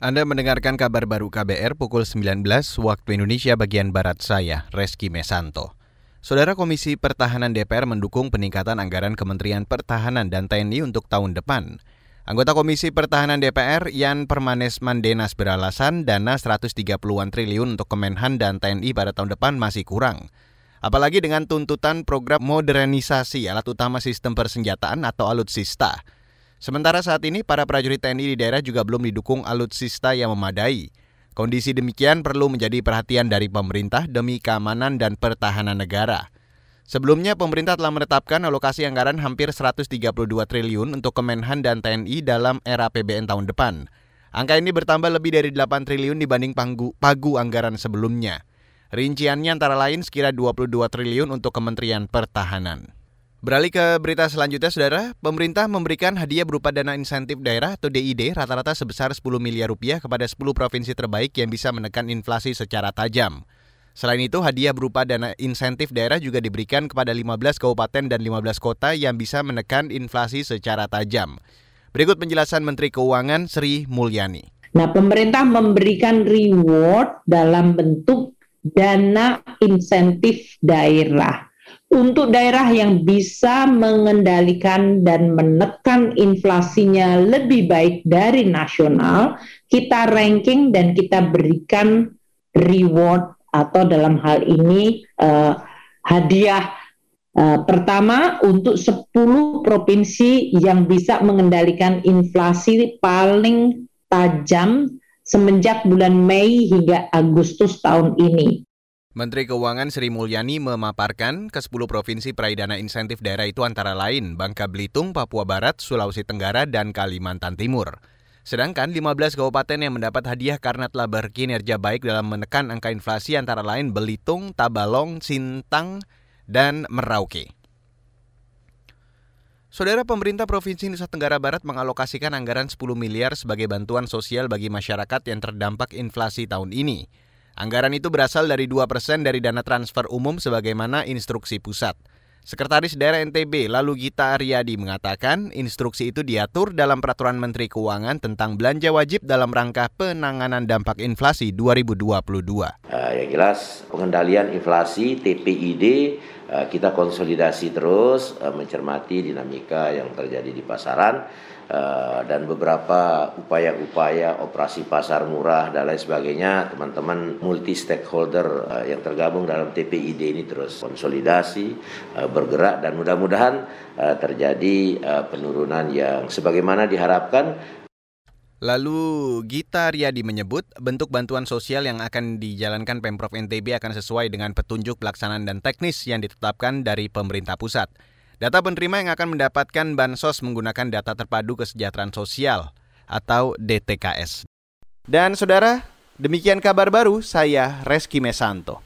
Anda mendengarkan kabar baru KBR pukul 19 waktu Indonesia bagian Barat saya, Reski Mesanto. Saudara Komisi Pertahanan DPR mendukung peningkatan anggaran Kementerian Pertahanan dan TNI untuk tahun depan. Anggota Komisi Pertahanan DPR Yan Permanes Mandenas beralasan dana 130-an triliun untuk Kemenhan dan TNI pada tahun depan masih kurang. Apalagi dengan tuntutan program modernisasi alat utama sistem persenjataan atau alutsista. Sementara saat ini para prajurit TNI di daerah juga belum didukung alutsista yang memadai. Kondisi demikian perlu menjadi perhatian dari pemerintah demi keamanan dan pertahanan negara. Sebelumnya pemerintah telah menetapkan alokasi anggaran hampir 132 triliun untuk Kemenhan dan TNI dalam era PBN tahun depan. Angka ini bertambah lebih dari 8 triliun dibanding panggu, pagu anggaran sebelumnya. Rinciannya antara lain sekira 22 triliun untuk Kementerian Pertahanan. Beralih ke berita selanjutnya, Saudara. Pemerintah memberikan hadiah berupa dana insentif daerah atau DID rata-rata sebesar 10 miliar rupiah kepada 10 provinsi terbaik yang bisa menekan inflasi secara tajam. Selain itu, hadiah berupa dana insentif daerah juga diberikan kepada 15 kabupaten dan 15 kota yang bisa menekan inflasi secara tajam. Berikut penjelasan Menteri Keuangan Sri Mulyani. Nah, pemerintah memberikan reward dalam bentuk dana insentif daerah untuk daerah yang bisa mengendalikan dan menekan inflasinya lebih baik dari nasional, kita ranking dan kita berikan reward atau dalam hal ini uh, hadiah uh, pertama untuk 10 provinsi yang bisa mengendalikan inflasi paling tajam semenjak bulan Mei hingga Agustus tahun ini. Menteri Keuangan Sri Mulyani memaparkan ke-10 provinsi peraih dana insentif daerah itu antara lain Bangka Belitung, Papua Barat, Sulawesi Tenggara, dan Kalimantan Timur. Sedangkan 15 kabupaten yang mendapat hadiah karena telah berkinerja baik dalam menekan angka inflasi antara lain Belitung, Tabalong, Sintang, dan Merauke. Saudara pemerintah Provinsi Nusa Tenggara Barat mengalokasikan anggaran 10 miliar sebagai bantuan sosial bagi masyarakat yang terdampak inflasi tahun ini. Anggaran itu berasal dari 2% dari dana transfer umum sebagaimana instruksi pusat. Sekretaris Daerah NTB lalu Gita Aryadi mengatakan instruksi itu diatur dalam Peraturan Menteri Keuangan tentang belanja wajib dalam rangka penanganan dampak inflasi 2022. Uh, yang jelas pengendalian inflasi TPID uh, kita konsolidasi terus uh, mencermati dinamika yang terjadi di pasaran Eh, dan beberapa upaya-upaya operasi pasar murah dan lain sebagainya teman-teman multi stakeholder eh, yang tergabung dalam TPID ini terus konsolidasi eh, bergerak dan mudah-mudahan terjadi penurunan yang sebagaimana diharapkan Lalu Gita Riyadi menyebut bentuk bantuan sosial yang akan dijalankan Pemprov NTB akan sesuai dengan petunjuk pelaksanaan dan teknis yang ditetapkan dari pemerintah pusat. Data penerima yang akan mendapatkan bansos menggunakan data terpadu kesejahteraan sosial atau DTKS. Dan saudara, demikian kabar baru saya Reski Mesanto.